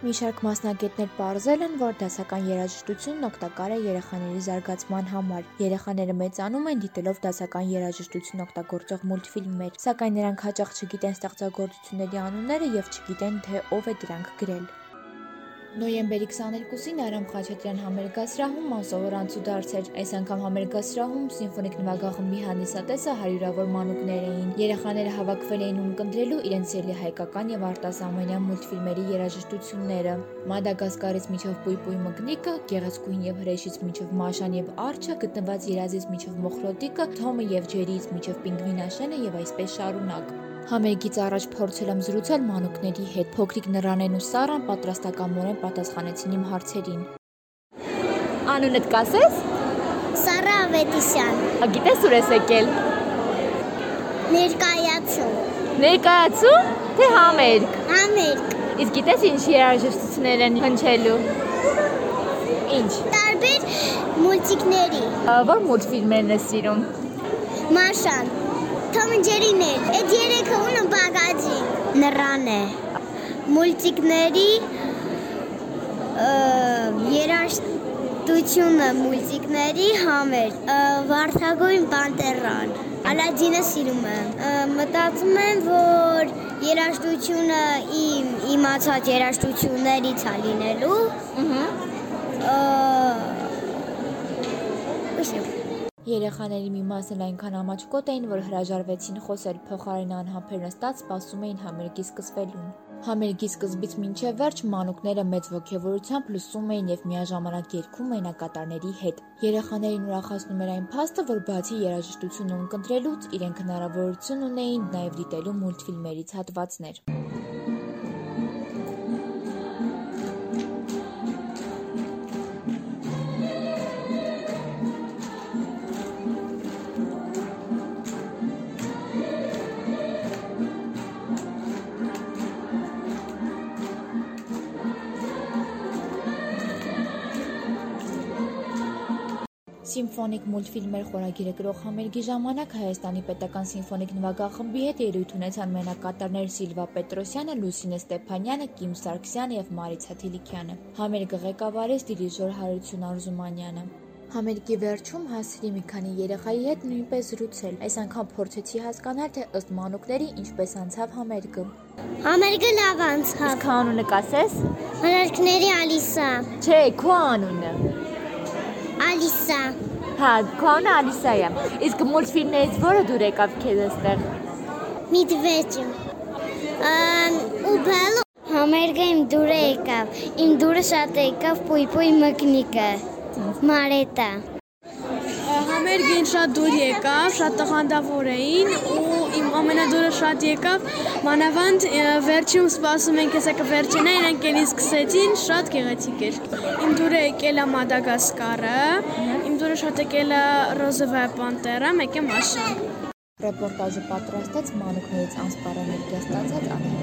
Մի շարք մասնագետներ պարզել են, որ դասական երաժշտությունն օգտակար է երեխաների զարգացման համար։ Երեխաները մեծանում են դիտելով դասական երաժշտություն օգտագործող մուլտֆիլմեր, սակայն նրանք հաճախ չգիտեն ստեղծագործությունների անունները եւ չգիտեն, թե ով է դրանք գրել։ Նոյեմբերի 22-ին Արամ Խաչատրյան համերգասրահում անսովոր անցուդարձ էր։ Այս անգամ համերգասրահում սիմֆոնիկ նվագախմբի հանդիսատեսը հարյուրավոր մանուկներ էին։ Երեխաները հավաքվել էին ունկնդրելու իրենց ելի հայկական եւ արտասահմանյան մուլտֆիլմերի երաժշտությունները։ Մադագասկարից միջով Պույպույ մկնիկը, Գեղեցկուհին եւ հրեշից միջով Մաշան եւ Արջը, գտնված Երազից միջով Մոխրոտիկը, Թոմը եւ Ջերիից միջով Պինգվինաշենը եւ այսպես շարունակ։ Համերգից առաջ փորձել եմ զրուցել մանուկների հետ։ Փոքրիկ Նրանեն ու Սարան պատրաստակամորեն պատասխանեցին իմ հարցերին։ Անունդ կասես։ Սարա Ավետիսյան, Գիտես ուր ես եկել։ ներկայացում, Ներկայացում, թե համերգ։ համերգ, Իսկ գիտես ինչ երաժշտություններ են հնչելու։ Ինչ։ տարբեր մուլտիկների, Որ մուլտֆիլմերն ես սիրում։ Մաշան, Թոմ and Ջերիներ, այդ երեքը ունը բագաջի, նռան է, մուլտիկների երաշտությունը մուլտիկների համեր, Վարդագույն Պանտերան, Ալադինը սիրում եմ, մտածում եմ, որ երաշտությունը իմ իմացած երաշտություններից է լինելու, Ա, Իշը Երեխաների մի մասն այնքան ամաչկոտ էին, որ հրաժարվեցին խոսել, փոխարեն անհամբեր նստած սպասում էին համերգի սկսվելուն։ Համերգի սկզբից մինչև վերջ մանուկները մեծ ողջավորությամբ լսում էին եւ միաժամանակ երգում մենակատարների հետ։ Երեխաներին ուրախացնում էր այն փաստը, որ բացի երաժշտությունը ունկնդրելուց, իրենք հնարավորություն ունեին նաեւ դիտելու մուլտֆիլմերից հատվածներ։ Սիմֆոնիկ մուլտֆիլմեր խորագիրը գրող համերգի ժամանակ Հայաստանի պետական սիմֆոնիկ նվագախմբի հետ ելույթ ունեցան մենակատարներ Սիլվա Պետրոսյանը, Լուսինե Ստեփանյանը, Կիմ Սարգսյանը եւ Մարիցա Թիլիկյանը։ Համերգը ղեկավարեց դիրիժոր Հարություն Արզումանյանը։ Համերգի վերջում հասրի մի քանի երեխայի հետ նույնպես զրուցել։ Այս անգամ փորձեցի հասկանալ, թե ըստ մանուկների ինչպես անցավ համերգը։ Համերգը լավ անցավ, անունը կասես։ հնարքների Ալիսա, Չէ, քո անունը։ Ալիսա, Հա, քո անունը Ալիսա է։ Իսկ մուլտֆիլմներից որը դուր եկավ քեզ այստեղ։ Միդվեջը, ու բալու Համերգը իմ դուրը եկավ, իմ դուրը շատ եկավ պույպույ մկնիկը, մարետա, Համերգին շատ դուր եկավ, շատ տխանդավոր էին ու իմ ամենադուրը շատ եկավ, մանավանդ վերջում սպասում ենք հեսա կվերջենա, իրենք էլի սկսեցին, շատ գեղեցիկ էր։ Իմ դուրը եկել է Մադագասկարը, իմ դուրը շատ եկել է Ռոզովայ Պանտերը, մեկ է Մաշան։ Ռեպորտաժը պատրաստեց մանուկներից անսպառ էներգիա ստացած Անահիտ